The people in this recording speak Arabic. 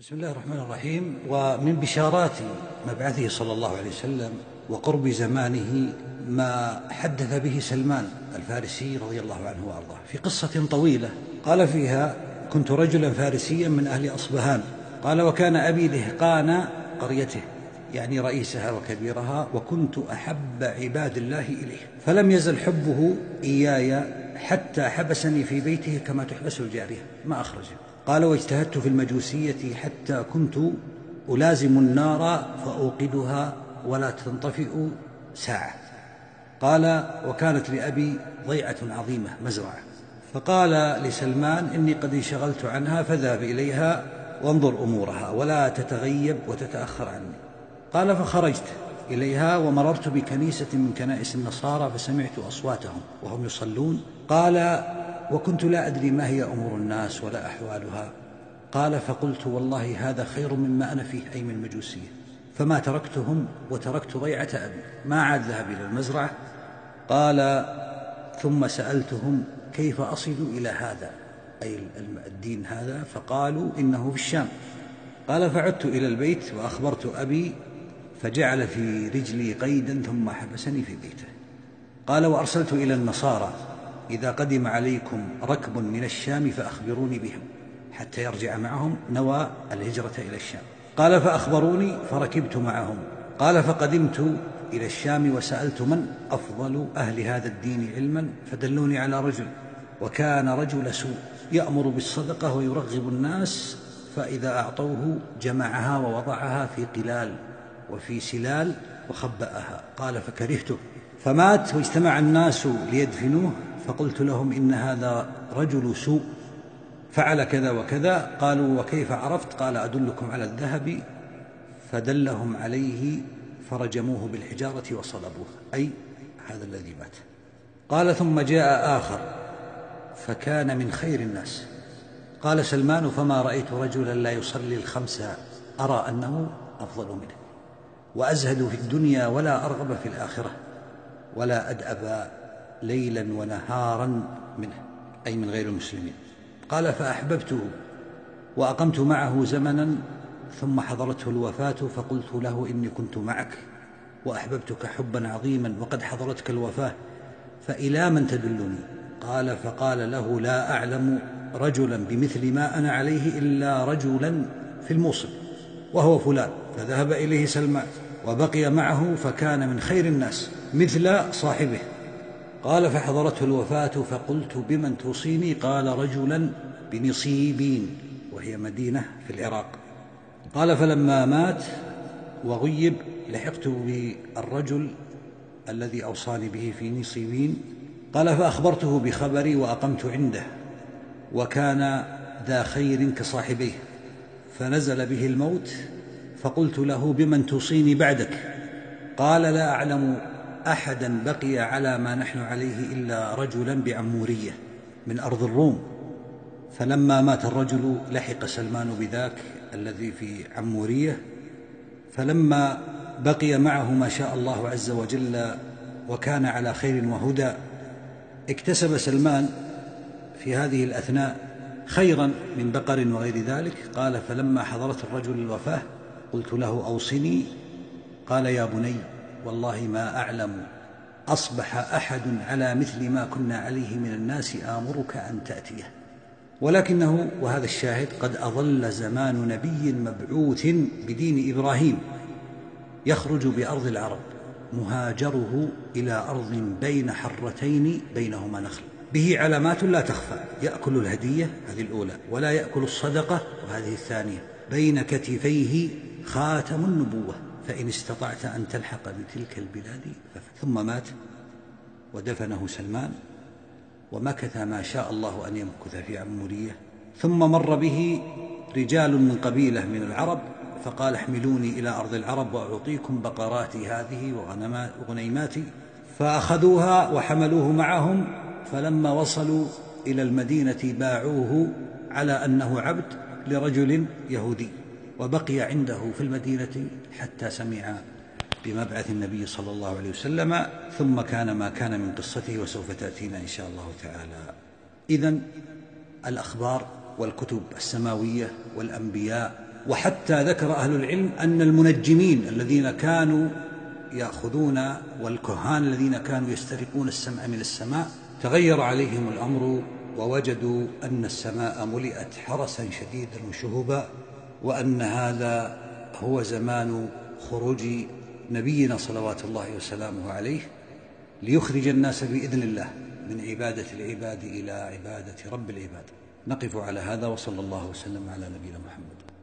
بسم الله الرحمن الرحيم. ومن بشارات مبعثه صلى الله عليه وسلم وقرب زمانه ما حدث به سلمان الفارسي رضي الله عنه وأرضاه. في قصة طويلة قال فيها كنت رجلا فارسيا من أهل أصبهان قال وكان أبي دهقان قريته يعني رئيسها وكبيرها وكنت أحب عباد الله إليه. فلم يزل حبه إياي حتى حبسني في بيته كما تحبس الجارية. ما أخرجه؟ قال واجتهدت في المجوسية حتى كنت ألازم النار فأوقدها ولا تنطفئ ساعة. قال وكانت لأبي ضيعة عظيمة مزرعة. فقال لسلمان إني قد انشغلت عنها فذهب إليها وانظر أمورها ولا تتغيب وتتأخر عني. قال فخرجت إليها ومررت بكنيسة من كنائس النصارى فسمعت أصواتهم وهم يصلون. قال وكنت لا أدري ما هي أمور الناس ولا أحوالها. قال فقلت والله هذا خير مما أنا فيه أي من المجوسية فما تركتهم وتركت ضيعة أبي. ما عاد ذهب إلى المزرعة. قال ثم سألتهم كيف أصل إلى هذا؟ أي الدين هذا؟ فقالوا إنه في الشام. قال فعدت إلى البيت وأخبرت أبي فجعل في رجلي قيدا ثم حبسني في بيته. قال وأرسلت إلى النصارى. إذا قدم عليكم ركب من الشام فأخبروني بهم حتى يرجع معهم نوى الهجرة إلى الشام. قال فأخبروني فركبت معهم. قال فقدمت إلى الشام وسألت من أفضل أهل هذا الدين علما فدلوني على رجل وكان رجل سوء يأمر بالصدقة ويرغب الناس فإذا أعطوه جمعها ووضعها في قلال وفي سلال وخبأها. قال فكرهته. فمات واجتمع الناس ليدفنوه فقلت لهم إن هذا رجل سوء فعل كذا وكذا قالوا وكيف عرفت؟ قال أدلكم على الذهب فدلهم عليه فرجموه بالحجارة وصلبوه أي هذا الذي مات. قال ثم جاء آخر فكان من خير الناس. قال سلمان فما رأيت رجلا لا يصلي الخمس أرى أنه أفضل منه. وأزهد في الدنيا ولا أرغب في الآخرة ولا أدأب ليلا ونهارا منه أي من غير المسلمين. قال فأحببته وأقمت معه زمنا ثم حضرته الوفاة فقلت له إني كنت معك وأحببتك حبا عظيما وقد حضرتك الوفاة فإلى من تدلني؟ قال فقال له لا أعلم رجلا بمثل ما أنا عليه إلا رجلا في الموصل وهو فلان. فذهب إليه سلمان وبقي معه فكان من خير الناس مثل صاحبه. قال فحضرته الوفاة فقلت بمن توصيني؟ قال رجلا بنصيبين وهي مدينة في العراق. قال فلما مات وغيب لحقت بالرجل الذي أوصاني به في نصيبين. قال فأخبرته بخبري وأقمت عنده وكان ذا خير كصاحبيه. فنزل به الموت فقلت له بمن توصيني بعدك؟ قال لا أعلم أحدا بقي على ما نحن عليه إلا رجلا بعموريه من أرض الروم. فلما مات الرجل لحق سلمان بذاك الذي في عمورية. فلما بقي معه ما شاء الله عز وجل وكان على خير وهدى اكتسب سلمان في هذه الأثناء خيرا من بقر وغير ذلك. قال فلما حضرت الرجل الوفاة قلت له أوصني. قال يا بني والله ما أعلم. أصبح أحد على مثل ما كنا عليه من الناس آمرك أن تأتيه. ولكنه وهذا الشاهد قد أظل زمان نبي مبعوث بدين إبراهيم يخرج بأرض العرب مهاجره إلى أرض بين حرتين بينهما نخل. به علامات لا تخفى. يأكل الهدية هذه الأولى ولا يأكل الصدقة وهذه الثانية. بين كتفيه خاتم النبوة. فإن استطعت أن تلحق بتلك البلاد ثم مات ودفنه سلمان ومكث ما شاء الله أن يمكث في عمورية. ثم مر به رجال من قبيلة من العرب فقال احملوني إلى أرض العرب وأعطيكم بقراتي هذه وغنيماتي. فأخذوها وحملوه معهم فلما وصلوا إلى المدينة باعوه على أنه عبد لرجل يهودي. وبقي عنده في المدينة حتى سمع بمبعث النبي صلى الله عليه وسلم ثم كان ما كان من قصته وسوف تأتينا إن شاء الله تعالى. إذا الأخبار والكتب السماوية والأنبياء وحتى ذكر أهل العلم أن المنجمين الذين كانوا يأخذون والكهان الذين كانوا يسترقون السمع من السماء تغير عليهم الأمر ووجدوا أن السماء ملئت حرسا شديدا وشهبا وأن هذا هو زمان خروج نبينا صلوات الله وسلامه عليه ليخرج الناس بإذن الله من عبادة العباد إلى عبادة رب العباد. نقف على هذا وصلى الله وسلم على نبينا محمد.